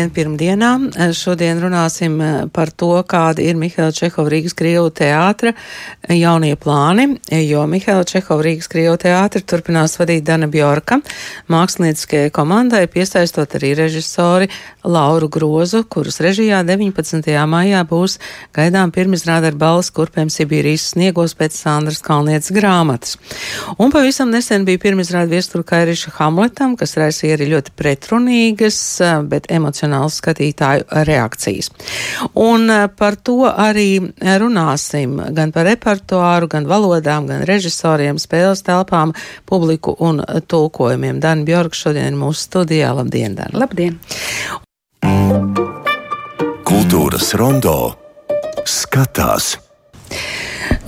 labdien, pirmdienā. Eh, šodien runāsim eh, par to, kāda ir Mihaila Čehova Rīgas Krievu teātra jaunie plāni, jo Mihaila Čehova Rīgas Krievu teātra turpinās vadīt Dana Bjorka. Mākslinieckajai komandai piesaistot arī režisori Lauru Grozu, kuras režijā 19. maijā būs gaidām pirmizrāda ar balss kurpēm Sibīrijas sniegos pēc Sandras Kalnietes grāmatas. Un pavisam nesen bija pirmizrāda viestura Kairiša Hamletam, kas raisīja arī ļoti pretrunīgas, bet bet emocionāls skatītāju reakcijas. Un eh, par to arī runāsim gan par repertuāru, gan valodām, gan režisoriem, spēles telpām, publiku un tulkojumiem. Dani Bjork šodien ir mūsu studijā. Labdien, Dani! Labdien! Kultūras rondo skatās!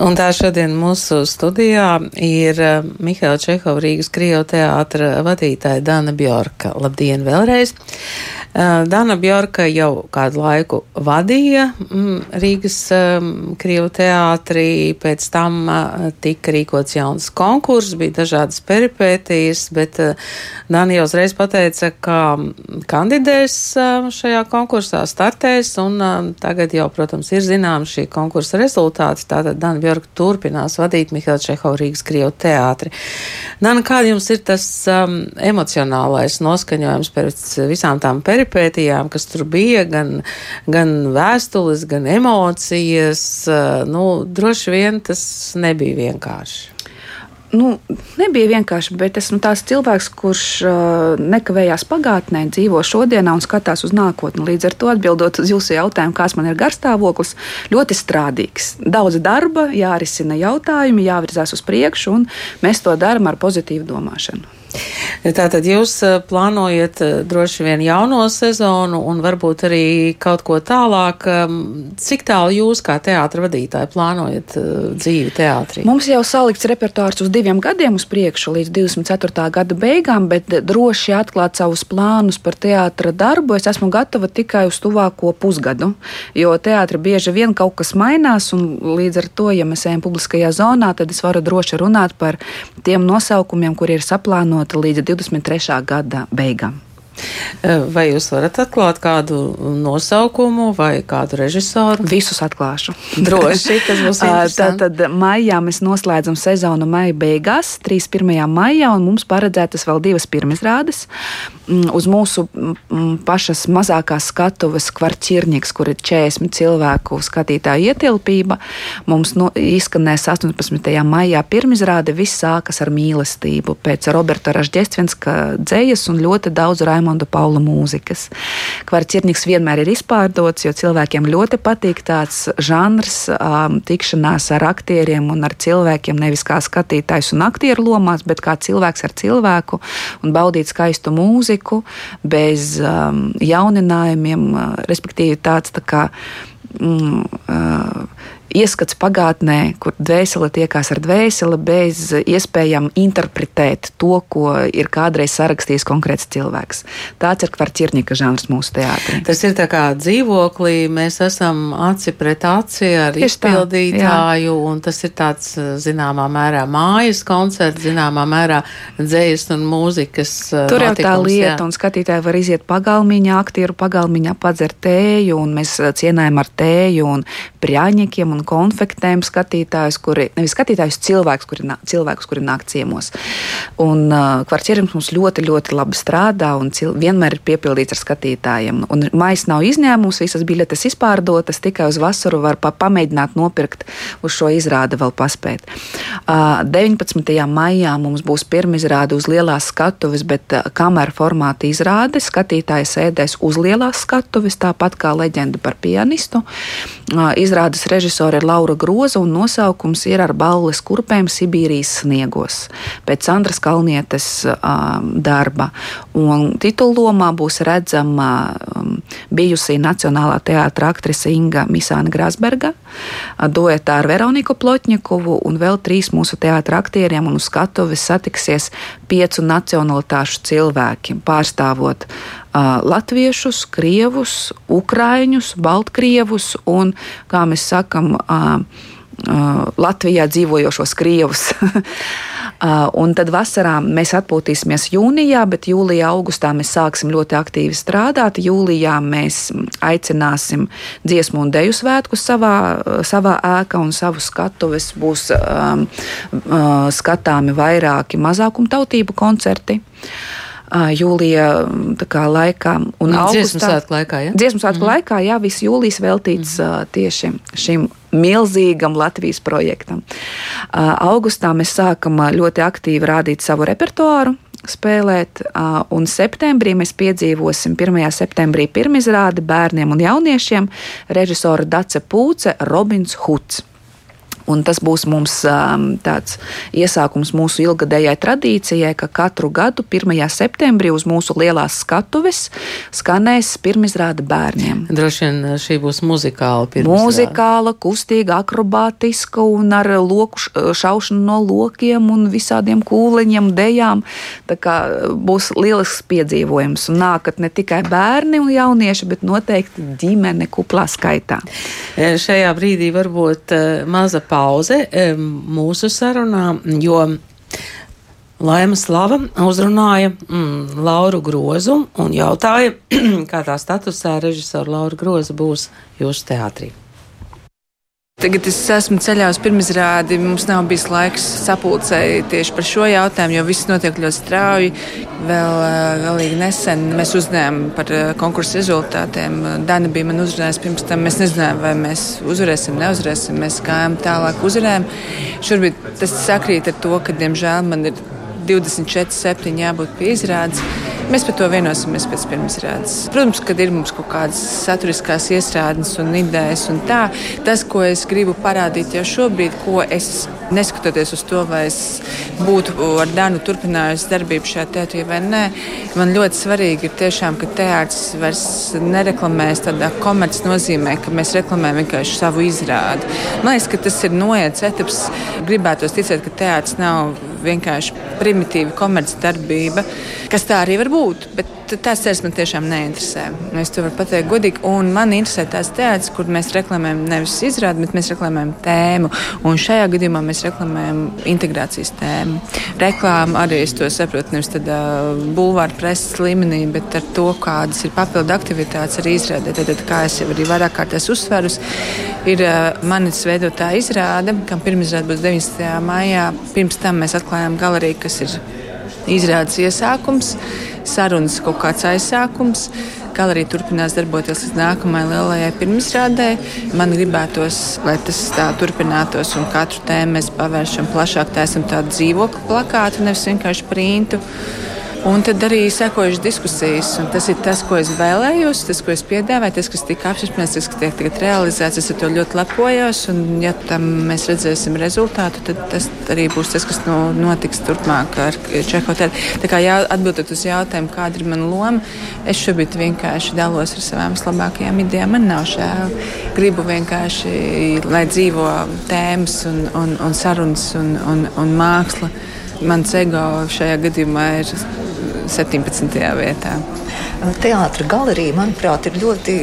Un tā šodien mūsu studijā ir eh, Mihaila Čehova Rīgas Krievu teātra vadītāja Dana Bjorka. Labdien vēlreiz! Eh, Dana Bjorka jau kādu laiku vadīja mm, Rīgas um, Krievu teātrī, pēc tam tika rīkots jauns konkurss, bija dažādas peripētijas, bet Dana jau uzreiz pateica, ka kandidēs uh, šajā konkursā, startēs, un tagad jau, protams, ir zināms šī konkursa rezultāti. Tātad Dana Bjorka turpinās vadīt Mihaila Čehova Rīgas Krievu teātri. Dana, kāda jums ir tas um, emocionālais noskaņojums pēc visām tām peripētijām? kas tur bija, gan, gan vēstules, gan emocijas. Nu, droši vien tas nebija vienkārši nu, nebija vienkārši, bet esmu tās cilvēks, kurš uh, nekavējās pagātnē, dzīvo šodienā un skatās uz nākotni. Līdz ar to atbildot uz jūsu jautājumu, kāds man ir garstāvoklis, ļoti strādīgs. Daudz darba, jārisina jautājumi, jāvirzās uz priekšu, un mēs to darām ar pozitīvu domāšanu. Tātad jūs plānojat droši vien jauno sezonu un varbūt arī kaut ko tālāk. Cik tālu jūs kā teātra vadītāji plānojat dzīvi teātrī? Mums jau salikts repertuārs uz diviem gadiem uz priekšu līdz 24. gada beigām, bet droši atklāt savus plānus par teātra darbu es esmu gatava tikai uz tuvāko pusgadu, jo teātra bieži vien kaut kas mainās un līdz ar to, ja mēs ejam publiskajā zonā, tad es varu droši runāt par tiem nosaukumiem, kuri ir saplānoti plānota līdz 23. gada beigām. Vai jūs varat atklāt kādu nosaukumu vai kādu režisoru? Visus atklāšu. Droši, tas būs interesanti. Tātad maijā mēs noslēdzam sezonu maija beigās, 31. maijā, un mums paredzētas vēl divas pirmizrādes. Mm, uz mūsu mm, pašas mazākās skatuves kvarķirnieks, kur ir 40 cilvēku skatītāju ietilpība, mums no, izskanēs 18. maijā pirmizrāde. Viss sākas ar mīlestību pēc Roberta Ražģestvinska dzējas un ļoti daudz raimu Raimonda Paula mūzikas. Kvarcirnieks vienmēr ir izpārdots, jo cilvēkiem ļoti patīk tāds žanrs, um, tikšanās ar aktieriem un ar cilvēkiem, nevis kā skatītājs un aktieru lomās, bet kā cilvēks ar cilvēku un baudīt skaistu mūziku bez um, jauninājumiem, respektīvi tāds tā kā. Mm, uh, ieskats pagātnē, kur dvēsele tiekās ar dvēseli, bez iespējām interpretēt to, ko ir kādreiz sarakstījis konkrēts cilvēks. Tāds ir kvarķirņika žanrs mūsu teātrī. Tas ir tā kā dzīvoklī, mēs esam aci pret aci ar Tieši izpildītāju, tā, un tas ir tāds zināmā mērā mājas koncerts, zināmā mērā dzējas un mūzikas. Tur jau tā lieta, jā. un skatītāji var iziet pagalmiņā, aktieru pagalmiņā, padzert tēju, un mēs cienājam ar tēju un prāņikiem un konfektēm skatītājus, kuri, nevis skatītājus, cilvēkus, kuri, nā, cilvēkus, kuri nāk ciemos. Un uh, kvarcierums mums ļoti, ļoti labi strādā un cil, vienmēr ir piepildīts ar skatītājiem. Un maijs nav izņēmums, visas biļetes izpārdotas, tikai uz vasaru var pa, pamēģināt nopirkt uz šo izrādi vēl paspēt. Uh, 19. maijā mums būs pirmizrāde uz lielās skatuves, bet uh, kamera formāta izrāde. Skatītāji sēdēs uz lielās skatuves, tāpat kā leģenda par pianistu. Uh, izrādes režisors autore ir Laura Groza un nosaukums ir ar balles kurpēm Sibīrijas sniegos pēc Andras Kalnietes um, darba. Un titullomā būs redzama um, bijusī Nacionālā teātra aktrise Inga Misāna Grasberga, duetā ar Veroniku Plotņikovu un vēl trīs mūsu teātra aktieriem un uz skatuves satiksies piecu nacionalitāšu cilvēki, pārstāvot latviešus, krievus, ukraiņus, baltkrievus un, kā mēs sakam, Latvijā dzīvojošos krievus. Un tad vasarā mēs atpūtīsimies jūnijā, bet jūlijā, augustā mēs sāksim ļoti aktīvi strādāt. Jūlijā mēs aicināsim dziesmu un deju svētkus savā, savā ēkā un savu skatuves. Būs um, uh, skatāmi vairāki mazākumtautību koncerti. Uh, jūlija kā, laikā un dziesmu svētku laikā. Ja? Dziesmu svētku mm. laikā, jā, viss jūlijas veltīts mm. tieši šim milzīgam Latvijas projektam. Augustā mēs sākam ļoti aktīvi rādīt savu repertuāru. Spēlēt, un septembrī mēs piedzīvosim 1. septembrī pirmizrādi bērniem un jauniešiem režisora Dace Pūce Robins Huds. Un tas būs mums um, tāds iesākums mūsu ilgadējai tradīcijai, ka katru gadu 1. septembrī uz mūsu lielās skatuves skanēs pirmizrāde bērniem. Droši vien uh, šī būs muzikāla pirmizrāde. Muzikāla, kustīga, akrobātiska un ar loku šaušanu no lokiem un visādiem kūleņiem, dejām. Tā kā uh, būs lielisks piedzīvojums un nākat ne tikai bērni un jaunieši, bet noteikti ģimene kuplā skaitā. E, šajā brīdī varbūt uh, maza pauze mūsu sarunā, jo Laima Slava uzrunāja mm, Lauru Grozu un jautāja, kā tā statusā režisora Laura Groza būs jūsu teātrī. Tagad es esmu ceļā uz pirmizrādi. Mums nav bijis laiks sapulcēji tieši par šo jautājumu, jo viss notiek ļoti strauji. Vēl galīgi nesen mēs uzzinājām par konkursu rezultātiem. Dana bija man uzrunājusi pirms tam. Mēs nezinājām, vai mēs uzvarēsim, neuzvarēsim. Mēs gājām tālāk, uzvarējām. Šobrīd tas sakrīt ar to, ka, diemžēl, man ir 24, 7 jābūt pie izrādes. Mēs par to vienosimies pēc pirmizrādes. Protams, kad ir mums kaut kādas saturiskās iestrādes un idejas un tā, tas, ko es gribu parādīt jau šobrīd, ko es neskatoties uz to, vai es būtu ar Dānu turpinājusi darbību šajā teātrī vai nē, man ļoti svarīgi ir tiešām, ka teātris vairs nereklamēs tādā komerces nozīmē, ka mēs reklamējam vienkārši savu izrādi. Man liekas, ka tas ir noiets etaps. Gribētos ticēt, ka teātris nav vienkārši primitīva komerces darbība, kas tā arī var būt. Bet tās ceļš man tiešām neinteresē. Es to varu pateikt godīgi. Un man interesē tās teātris, kur mēs reklamējam nevis izrādi, bet mēs reklamējam tēmu. Un šajā gadījumā mēs reklamējam integrācijas tēmu. Reklāma arī es to saprotu nevis tādā bulvāra preses līmenī, bet ar to, kādas ir papildu aktivitātes arī izrādē. Tad, kā es jau arī vairāk kārtās uzsverus, ir manis veidotā izrāde, kam pirmizrāde būs 19. maijā. Pirms tam mēs atklājām galeriju, kas ir izrādes iesākums sarunas kaut kāds aizsākums. Galerija turpinās darboties līdz nākamajai lielajai pirmizrādē. Man gribētos, lai tas tā turpinātos un katru tēmu mēs pavēršam plašāk. Tā esam tādu dzīvokli plakātu, nevis vienkārši printu. Un tad arī sekojušas diskusijas. Tas ir tas, ko es vēlējos, tas, ko es piedāvāju, tas, kas tika apspriests, tas, kas tiek tagad realizēts. Es ar to ļoti lepojos. Un, ja tam mēs redzēsim rezultātu, tad tas arī būs tas, kas no, notiks turpmāk ar Čehovu. Tā kā jā, atbildot uz jautājumu, kāda ir mana loma, es šobrīd vienkārši dalos ar savām vislabākajām idejām. Man nav žēl. Gribu vienkārši, lai dzīvo tēmas un, un, un sarunas un, un, un māksla. Mans ego šajā gadījumā ir 17. vietā. Teātris galerija, manuprāt, ir ļoti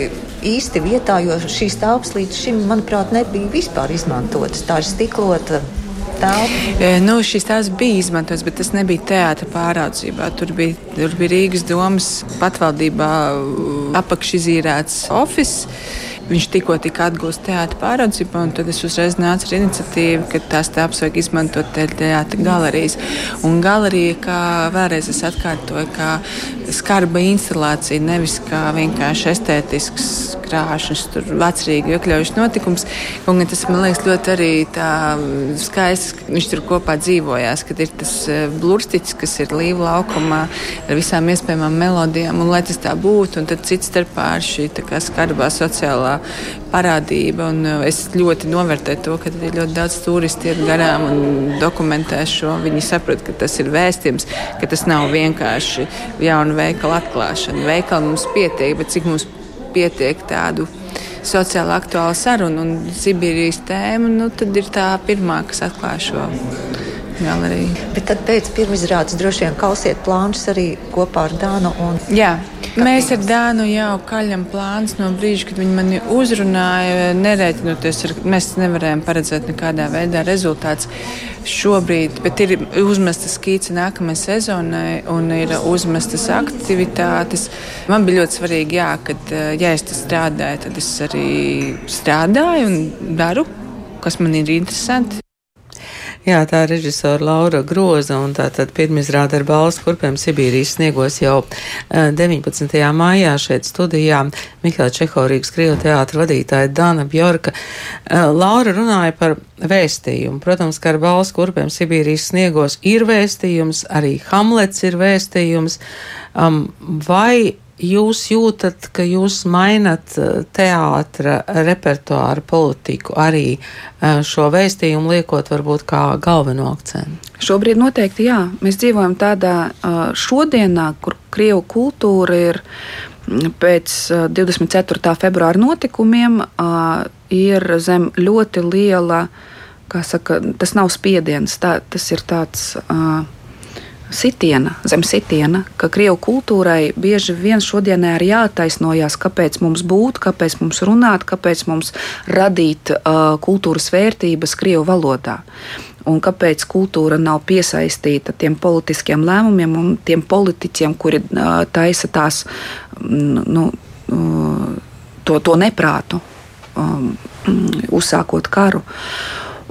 īsti vietā, jo šīs telpas līdz šim, manuprāt, nebija vispār izmantotas. Tā ir stiklota telpa? Nu, šīs tās bija izmantotas, bet tas nebija teātris pāraudzībā. Tur bija, tur bija Rīgas domas patvaldībā apakšizīrēts oficiāls. Viņš tikko tika atgūstis teātris pāraudzībā, un tad es uzreiz nācu ar iniciatīvu, ka tās tāpas vajag izmantot teātris galerijas. Un galerija, kā vēlreiz es atkārtoju, kā skarba instalācija, nevis kā vienkārši estētisks krāšņs, tur vecrīgi iekļaujuši notikums. Un tas man liekas ļoti arī tā skaisti, ka viņš tur kopā dzīvojās, kad ir tas e, blurstiķis, kas ir līva laukumā ar visām iespējamām melodijām, un lai tas tā būtu, un tad cits starpā ir šī skarbā sociālā parādība. Un e, es ļoti novērtēju to, ka ir ļoti daudz turistu iet garām un dokumentē šo. Viņi saprot, ka tas ir vēstījums, ka tas nav vienkārši jauna veikala atklāšana. Veikala mums pietiek, bet cik mums pietiek tādu sociāli aktuālu sarunu un Sibīrijas tēmu, nu, tad ir tā pirmā, kas atklāj šo galeriju. Bet tad pēc pirmizrādes droši vien kausiet plānus arī kopā ar Dānu. Un... Jā. Mēs ar Dānu jau kaļam plāns no brīža, kad viņi mani uzrunāja, nerēķinoties ar, mēs nevarējām paredzēt nekādā veidā rezultāts šobrīd, bet ir uzmestas skīce nākamajai sezonai un ir uzmestas aktivitātes. Man bija ļoti svarīgi, jā, kad, ja es strādāju, tad es arī strādāju un daru, kas man ir interesanti. Jā, tā ir režisora Laura Groza, un tātad pirmizrāda ar balss kurpēm Sibīrijas sniegos jau 19. Eh, maijā šeit studijā Mihāla Čehovīgas Krievu teātra vadītāja Dana Bjorka. Eh, Laura runāja par vēstījumu. Protams, ka ar balss kurpēm Sibīrijas sniegos ir vēstījums, arī Hamlets ir vēstījums. Um, vai jūs jūtat, ka jūs mainat eh, teātra repertuāru politiku arī eh, šo vēstījumu liekot varbūt kā galveno akcentu? Šobrīd noteikti jā. Mēs dzīvojam tādā eh, šodienā, kur Krievu kultūra ir mm, pēc 24. februāra notikumiem ir zem ļoti liela, kā saka, tas nav spiediens, tā, tas ir tāds. Uh, sitiena, zem sitiena, ka krievu kultūrai bieži vien šodienai ir jātaisnojas, kāpēc mums būt, kāpēc mums runāt, kāpēc mums radīt uh, kultūras vērtības krievu valodā. Un kāpēc kultūra nav piesaistīta tiem politiskiem lēmumiem un tiem politiķiem, kuri uh, taisa tās nu, uh, to, to neprātu, um, uzsākot karu.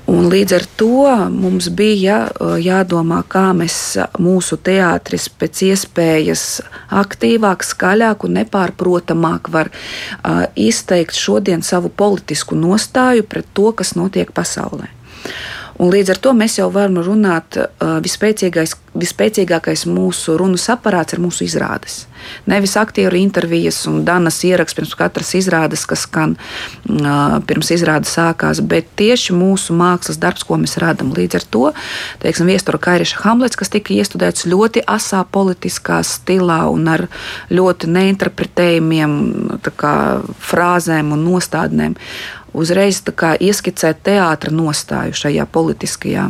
Un līdz ar to mums bija jādomā, kā mēs mūsu teātris pēc iespējas aktīvāk, skaļāk un nepārprotamāk var uh, izteikt šodien savu politisku nostāju pret to, kas notiek pasaulē. Un līdz ar to mēs jau varam runāt, uh, vispēcīgākais mūsu runas aparāts ir mūsu izrādes. Nevis aktieru intervijas un danas ieraksts pirms katras izrādes, kas skan uh, pirms izrādes sākās, bet tieši mūsu mākslas darbs, ko mēs radām. Līdz ar to, teiksim, viestura Kairiša Hamlets, kas tika iestudēts ļoti asā politiskā stilā un ar ļoti neinterpretējumiem kā, frāzēm un nostādnēm uzreiz ieskicēt teātra nostāju šajā politiskajā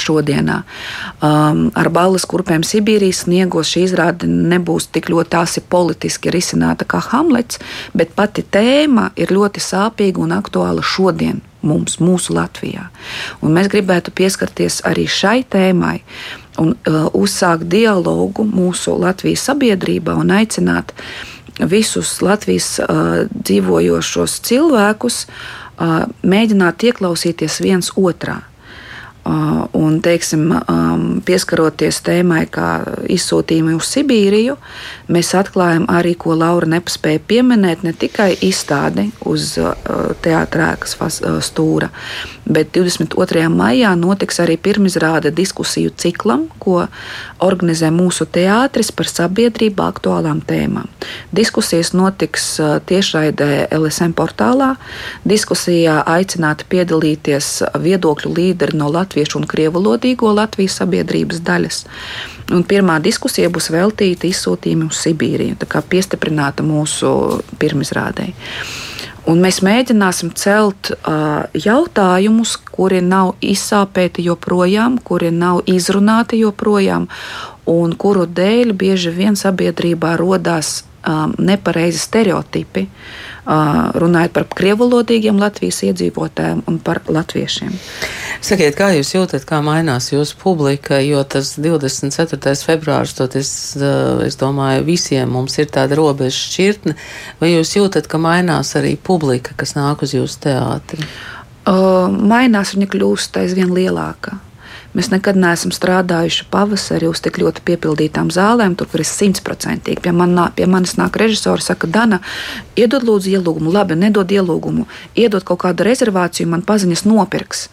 šodienā. Um, ar balvas kurpēm Sibīrijas sniegos šī izrāde nebūs tik ļoti asi politiski risināta kā Hamlets, bet pati tēma ir ļoti sāpīga un aktuāla šodien. Mums, mūsu Latvijā. Un mēs gribētu pieskarties arī šai tēmai un uh, uzsākt dialogu mūsu Latvijas sabiedrībā un aicināt visus Latvijas uh, dzīvojošos cilvēkus uh, mēģināt ieklausīties viens otrā. Uh, un, teiksim, um, pieskaroties tēmai, kā izsūtījumi uz Sibīriju, mēs atklājam arī, ko Laura nepaspēja pieminēt, ne tikai izstādi uz uh, teātrēkas uh, stūra, bet 22. maijā notiks arī pirmizrāde diskusiju ciklam, ko organizē mūsu teātris par sabiedrību aktuālām tēmām. Diskusijas notiks tiešraidē LSM portālā. Diskusijā aicināti piedalīties viedokļu līderi no Latvijas latviešu un krievu valodīgo Latvijas sabiedrības daļas. Un pirmā diskusija būs veltīta izsūtījumam uz Sibīriju, tā kā piestiprināta mūsu pirmizrādēji. Un mēs mēģināsim celt uh, jautājumus, kuri nav izsāpēti joprojām, kuri nav izrunāti joprojām, un kuru dēļ bieži vien sabiedrībā radās um, nepareizi stereotipi. Uh, runājot par krievulodīgiem Latvijas iedzīvotājiem un par latviešiem. Sakiet, kā jūs jūtat, kā mainās jūsu publika, jo tas 24. februārs, tot es, es domāju, visiem mums ir tāda robeža šķirtne, vai jūs jūtat, ka mainās arī publika, kas nāk uz jūsu teātri? Uh, mainās, viņa kļūst aizvien lielāka. Mēs nekad neesam strādājuši pavasarī uz tik ļoti piepildītām zālēm, tur ir simtprocentīgi. Pie, man, pie manis nāk režisori, saka, Dana, iedod lūdzu ielūgumu, labi, nedod ielūgumu, iedod kaut kādu rezervāciju, man paziņas nopirks.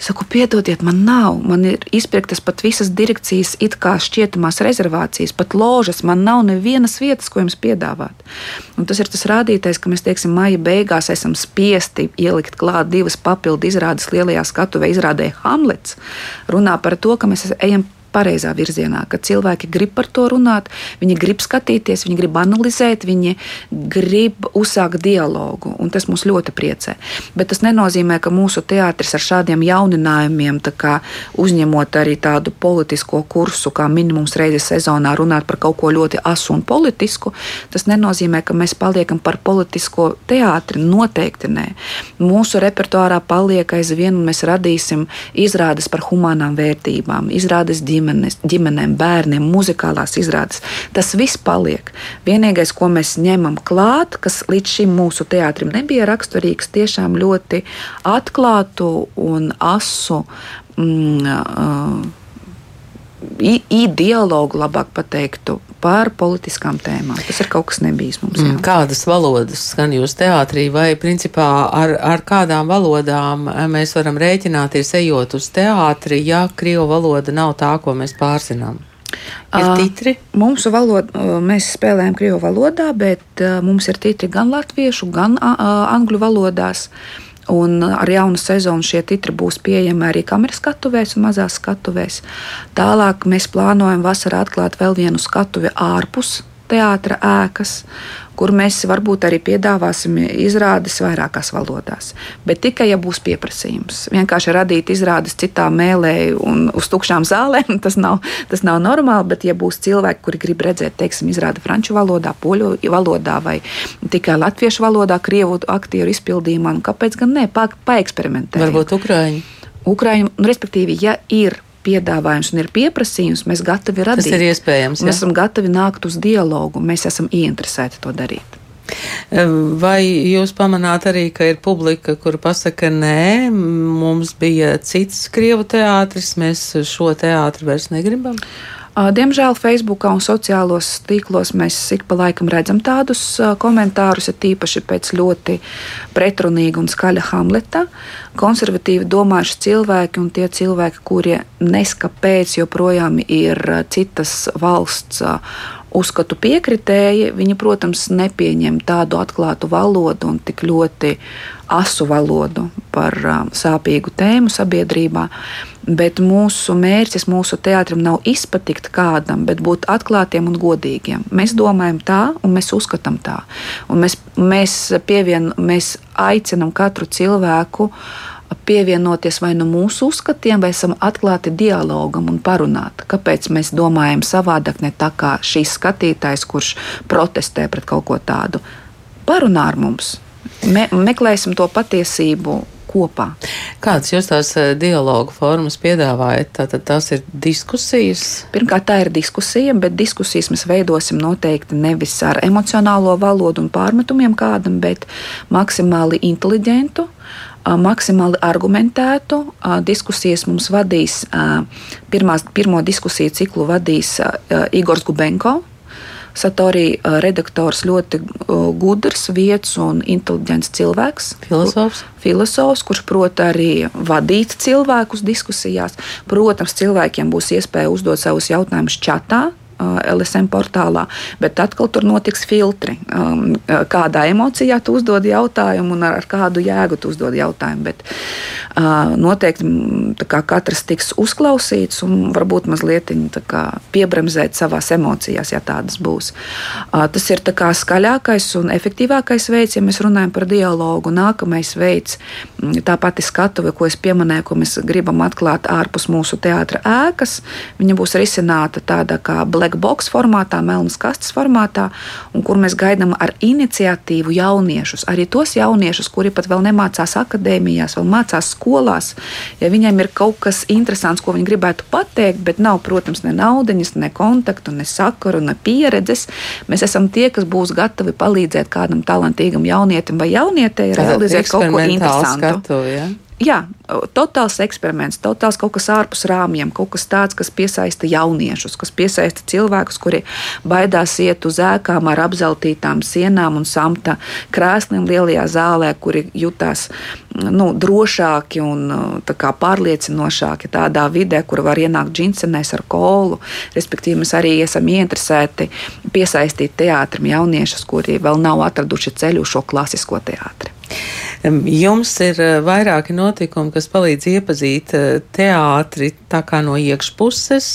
Saku, piedodiet, man nav. Man ir izpirktas pat visas direkcijas, it kā šķietamās rezervācijas, pat ložas. Man nav nevienas vietas, ko jums piedāvāt. Un tas ir tas rādītājs, ka mēs, teiksim, maija beigās esam spiesti ielikt klāt divas papildu izrādes lielajā skatuvē. Izrādē Hamlets runā par to, ka mēs ejam pareizā virzienā, ka cilvēki grib par to runāt, viņi grib skatīties, viņi grib analizēt, viņi grib uzsākt dialogu, un tas mūs ļoti priecē. Bet tas nenozīmē, ka mūsu teātris ar šādiem jauninājumiem, uzņemot arī tādu politisko kursu, kā minimums reizes sezonā runāt par kaut ko ļoti asu un politisku, tas nenozīmē, ka mēs paliekam par politisko teātri. Noteikti nē. Mūsu repertuārā paliek aizvien, un mēs radīsim izrādes par humanām vērtībām, izrādes ģimenes, ģimenēm, bērniem, muzikālās izrādes. Tas viss paliek. Vienīgais, ko mēs ņemam klāt, kas līdz šim mūsu teātrim nebija raksturīgs, tiešām ļoti atklātu un asu. Mm, uh, dialogu, labāk pateiktu, par politiskām tēmām. Tas ir kaut kas nebijis mums. Jā. Mm, kādas valodas skan jūs teātrī, vai principā ar, ar kādām valodām mēs varam rēķināties ejot uz teātri, ja krievu valoda nav tā, ko mēs pārzinām? Ir titri? Uh, mūsu valoda, mēs spēlējam krievu valodā, bet uh, mums ir titri gan latviešu, gan uh, angļu valodās. Uh, Un ar jaunu sezonu šie titri būs pieejami arī kameras skatuvēs un mazās skatuvēs. Tālāk mēs plānojam vasarā atklāt vēl vienu skatuvi ārpus teātra ēkas, kur mēs varbūt arī piedāvāsim izrādes vairākās valodās. Bet tikai, ja būs pieprasījums. Vienkārši radīt izrādes citā mēlē un uz tukšām zālēm, tas nav, tas nav normāli, bet ja būs cilvēki, kuri grib redzēt, teiksim, izrādi franču valodā, poļu valodā vai tikai latviešu valodā, krievu aktieru izpildījumā, nu kāpēc gan ne, pa, paeksperimentēt. Varbūt Ukraiņi. Ukraiņu, nu, respektīvi, ja ir piedāvājums un ir pieprasījums, mēs gatavi radīt. Tas ir iespējams. Mēs esam gatavi nākt uz dialogu, mēs esam ieinteresēti to darīt. Vai jūs pamanāt arī, ka ir publika, kur pasaka, nē, mums bija cits krievu teātris, mēs šo teātri vairs negribam? Diemžēl Facebookā un sociālos tīklos mēs ik pa laikam redzam tādus komentārus, ir tīpaši pēc ļoti pretrunīga un skaļa Hamleta. Konservatīvi domājuši cilvēki un tie cilvēki, kuri neskapēc joprojām ir citas valsts uzskatu piekritēji, viņi, protams, nepieņem tādu atklātu valodu un tik ļoti asu valodu par um, sāpīgu tēmu sabiedrībā. Bet mūsu mērķis mūsu teātrim nav izpatikt kādam, bet būt atklātiem un godīgiem. Mēs domājam tā, un mēs uzskatām tā. Un mēs, mēs, pievien, mēs aicinām katru cilvēku pievienoties vai nu mūsu uzskatiem, vai esam atklāti dialogam un parunāt, kāpēc mēs domājam savādāk, ne tā kā šīs skatītājs, kurš protestē pret kaut ko tādu. Parunā ar mums, Me, meklēsim to patiesību kopā. Kādas jūs tās eh, dialogu formas piedāvājat? Tātad tās ir diskusijas? Pirmkārt, tā ir diskusija, bet diskusijas mēs veidosim noteikti nevis ar emocionālo valodu un pārmetumiem kādam, bet maksimāli inteliģentu maksimāli argumentētu. Diskusijas mums vadīs, pirmās, pirmo diskusiju ciklu vadīs Igors Gubenko. Satorī redaktors ļoti gudrs, vietas un inteliģents cilvēks. Filosofs. Filosofs, kurš prot arī vadīt cilvēkus diskusijās. Protams, cilvēkiem būs iespēja uzdot savus jautājumus čatā, LSM portālā, bet atkal tur notiks filtri. Kādā emocijā tu uzdod jautājumu un ar kādu jēgu tu uzdod jautājumu. Bet noteikti katrs tiks uzklausīts un varbūt mazliet piebremzēt savās emocijās, ja tādas būs. Tas ir skaļākais un efektīvākais veids, ja mēs runājam par dialogu. Nākamais veids, tā pati skatuve, ko es pieminēju, ko mēs gribam atklāt ārpus mūsu teātra ēkas, viņa būs risināta tādā kā black box formātā, melnas kastes formātā, un kur mēs gaidām ar iniciatīvu jauniešus, arī tos jauniešus, kuri pat vēl nemācās akadēmijās, vēl mācās skolās, ja viņiem ir kaut kas interesants, ko viņi gribētu pateikt, bet nav, protams, ne naudas, ne kontaktu, ne sakaru, ne pieredzes, mēs esam tie, kas būs gatavi palīdzēt kādam talantīgam jaunietim vai jaunietei realizēt kaut ko interesantu. Skatu, ja? jā, totāls eksperiments, totāls kaut kas ārpus rāmjiem, kaut kas tāds, kas piesaista jauniešus, kas piesaista cilvēkus, kuri baidās iet uz ēkām ar apzeltītām sienām un samta krēsliem lielajā zālē, kuri jutās nu, drošāki un kā, pārliecinošāki tādā vidē, kur var ienākt džinsenēs ar kolu. Respektīvi, mēs arī esam ieinteresēti piesaistīt teātrim jauniešus, kuri vēl nav atraduši ceļu šo klasisko teātri. Jums ir vairāki notikumi, kas palīdz iepazīt teātri tā kā no iekšpuses.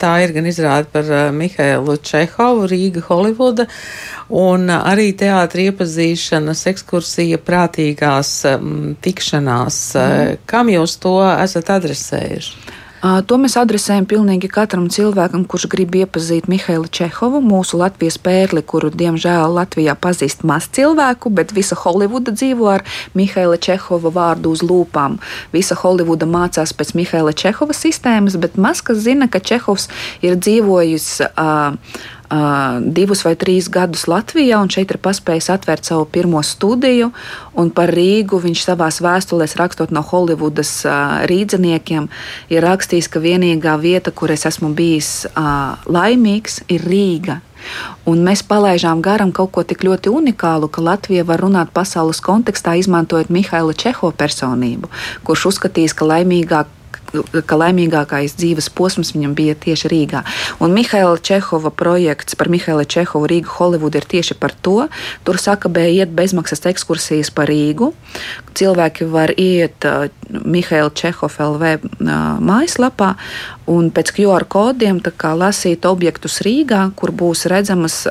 Tā ir gan izrāda par Mihailu Čehovu, Rīga, Holivuda, un arī teātri iepazīšanas ekskursija prātīgās tikšanās. Mm. Kam jūs to esat adresējuši? To mēs adresējam pilnīgi katram cilvēkam, kurš grib iepazīt Mihailu Čehovu, mūsu Latvijas pērli, kuru diemžēl Latvijā pazīst maz cilvēku, bet visa Holivuda dzīvo ar Mihaila Čehova vārdu uz lūpām. Visa Holivuda mācās pēc Mihaila Čehova sistēmas, bet maz kas zina, ka Čehovs ir dzīvojis. Uh, divus vai trīs gadus Latvijā, un šeit ir paspējis atvērt savu pirmo studiju. Par Rīgu viņš savā vēstulēs, rakstot no Holivudas rīdziniekiem, ir rakstījis, ka vienīgā vieta, kur es esmu bijis laimīgs, ir Rīga. Un mēs palaidām garām kaut ko tik ļoti unikālu, ka Latvija var runāt pasaules kontekstā, izmantojot Mihaila Čeho personību, kurš uzskatīs, ka laimīgāk ka laimīgākais dzīves posms viņam bija tieši Rīgā. Un Mihaila Čehova projekts par Mihaila Čehovu Rīgu Holivudu ir tieši par to. Tur saka, bija iet bezmaksas ekskursijas pa Rīgu. Cilvēki var iet Mihaila Čehova LV mājaslapā un pēc QR kodiem lasīt objektus Rīgā, kur būs redzamas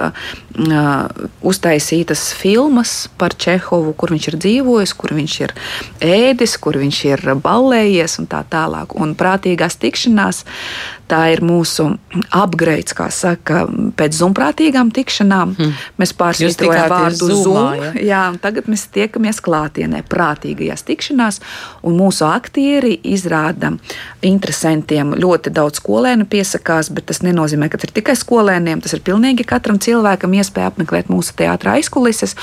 uztaisītas filmas par Čehovu, kur viņš ir dzīvojis, kur viņš ir ēdis, kur viņš ir ballējies un tā tālāk. Un prātīgās tikšanās tā ir mūsu upgrades, kā saka, pēc zumprātīgām tikšanām. Hmm. Mēs pārsvītrojam vārdu zumā, zoom. Ja? Jā, tagad mēs tiekamies klātienē, prātīgajās tikšanās, un mūsu aktieri izrāda interesantiem. Ļoti daudz skolēnu piesakās, bet tas nenozīmē, ka tas ir tikai skolēniem. Tas ir pilnīgi katram cilvēkam iespēja apmeklēt mūsu teātra aizkulises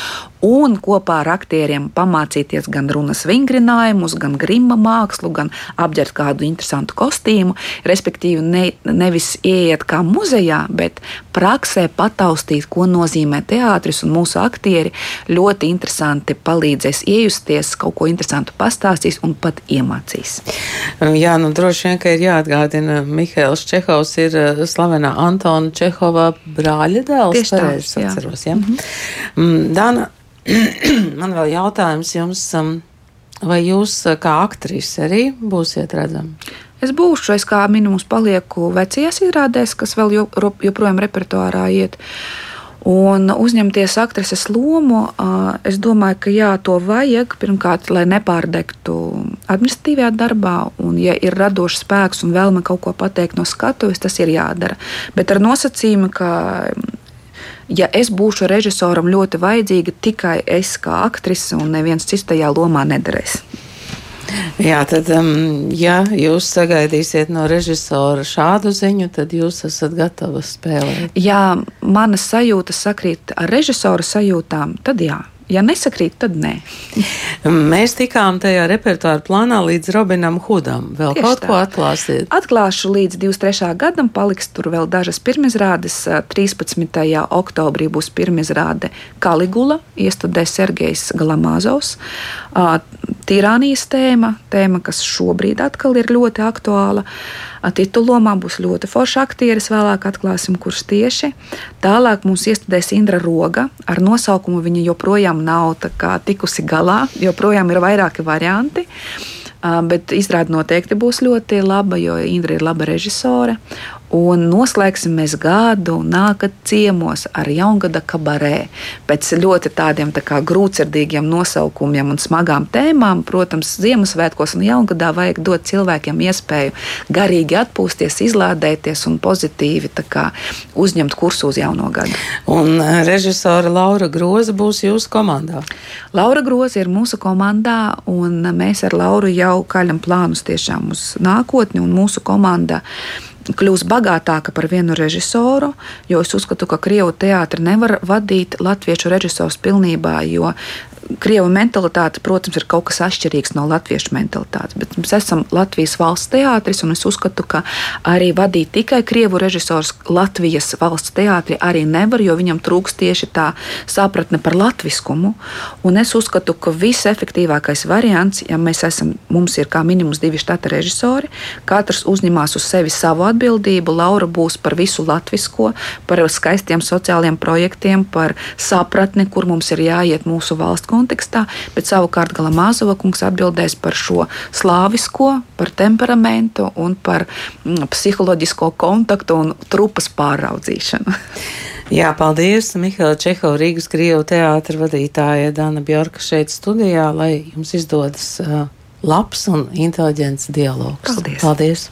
un kopā ar aktieriem pamācīties gan runas vingrinājumus, gan grima mākslu, gan apģērbt kādu interesantu kostīmu, respektīvi ne, nevis ieiet kā muzejā, bet praksē pataustīt, ko nozīmē teātris, un mūsu aktieri ļoti interesanti palīdzēs iejusties, kaut ko interesantu pastāstīs un pat iemācīs. Jā, nu droši vien, ka ir jāatgādina, Mihails Čehovs ir uh, slavenā Antona Čehova brāļa dēls. Tieši tā, jā. Atceros, ja? mm -hmm. Dana, Man vēl jautājums jums, um, vai jūs uh, kā aktrise arī būsiet redzama? Es būšu, es kā minimums palieku vecajās izrādēs, kas vēl joprojām repertuārā iet. Un uzņemties aktrises lomu, es domāju, ka jā, to vajag. Pirmkārt, lai nepārdegtu administratīvajā darbā, un, ja ir radošs spēks un vēlme kaut ko pateikt no skatuves, tas ir jādara. Bet ar nosacījumu, ka ja es būšu režisoram ļoti vajadzīga, tikai es kā aktrise un neviens cits tajā lomā nedarēs. Jā, tad, um, ja jūs sagaidīsiet no režisora šādu ziņu, tad jūs esat gatava spēlēt. Ja manas sajūtas sakrīt ar režisora sajūtām, tad jā. Ja nesakrīt, tad nē. Mēs tikām tajā repertuāra plānā līdz Robinam Hudam. Vēl Tieši kaut tā. ko atklāsiet? Atklāšu līdz 23. gadam, paliks tur vēl dažas pirmizrādes. 13. oktobrī būs pirmizrāde Kaligula, iestudē Sergejs Galamāzovs. Tirānijas tēma, tēma, kas šobrīd atkal ir ļoti aktuāla. Titulomā būs ļoti forša aktieris, vēlāk atklāsim, kurš tieši. Tālāk mums iestudēs Indra Roga ar nosaukumu. Viņa joprojām nav tikusi galā, joprojām ir vairāki varianti. Bet izrāde noteikti būs ļoti laba, jo Indra ir laba režisore. Un noslēgsim mēs gadu nākat ciemos ar jaungada kabarē. Pēc ļoti tādiem tā kā grūtsirdīgiem nosaukumiem un smagām tēmām, protams, Ziemassvētkos un jaungadā vajag dot cilvēkiem iespēju garīgi atpūsties, izlādēties un pozitīvi kā, uzņemt kursu uz jauno gadu. Un e, režisora Laura Groza būs jūsu komandā? Laura Groza ir mūsu komandā, un mēs ar Lauru jau kaļam plānus tiešām uz nākotni, un mūsu komanda kļūs bagātāka par vienu režisoru, jo es uzskatu, ka krievu teātri nevar vadīt latviešu režisors pilnībā, jo Krievu mentalitāte, protams, ir kaut kas atšķirīgs no latviešu mentalitātes, bet mēs esam Latvijas valsts teātris, un es uzskatu, ka arī vadīt tikai krievu režisors Latvijas valsts teātri arī nevar, jo viņam trūks tieši tā sapratne par latviskumu. Un es uzskatu, ka visefektīvākais variants, ja mēs esam, mums ir kā minimums divi štata režisori, katrs uzņemās uz sevi savu atbildību. Laura būs par visu latvisko, par skaistiem sociāliem projektiem, par sapratni, kur mums ir jāiet mūsu valsts kontekstā, bet savukārt Galamāzova kungs atbildēs par šo slāvisko, par temperamentu un par mm, psiholoģisko kontaktu un trupas pāraudzīšanu. Jā, paldies, Mihaila Čehova, Rīgas Krievu teātra vadītāja Dana Bjorka šeit studijā, lai jums izdodas uh, labs un inteliģents dialogs. Paldies! paldies.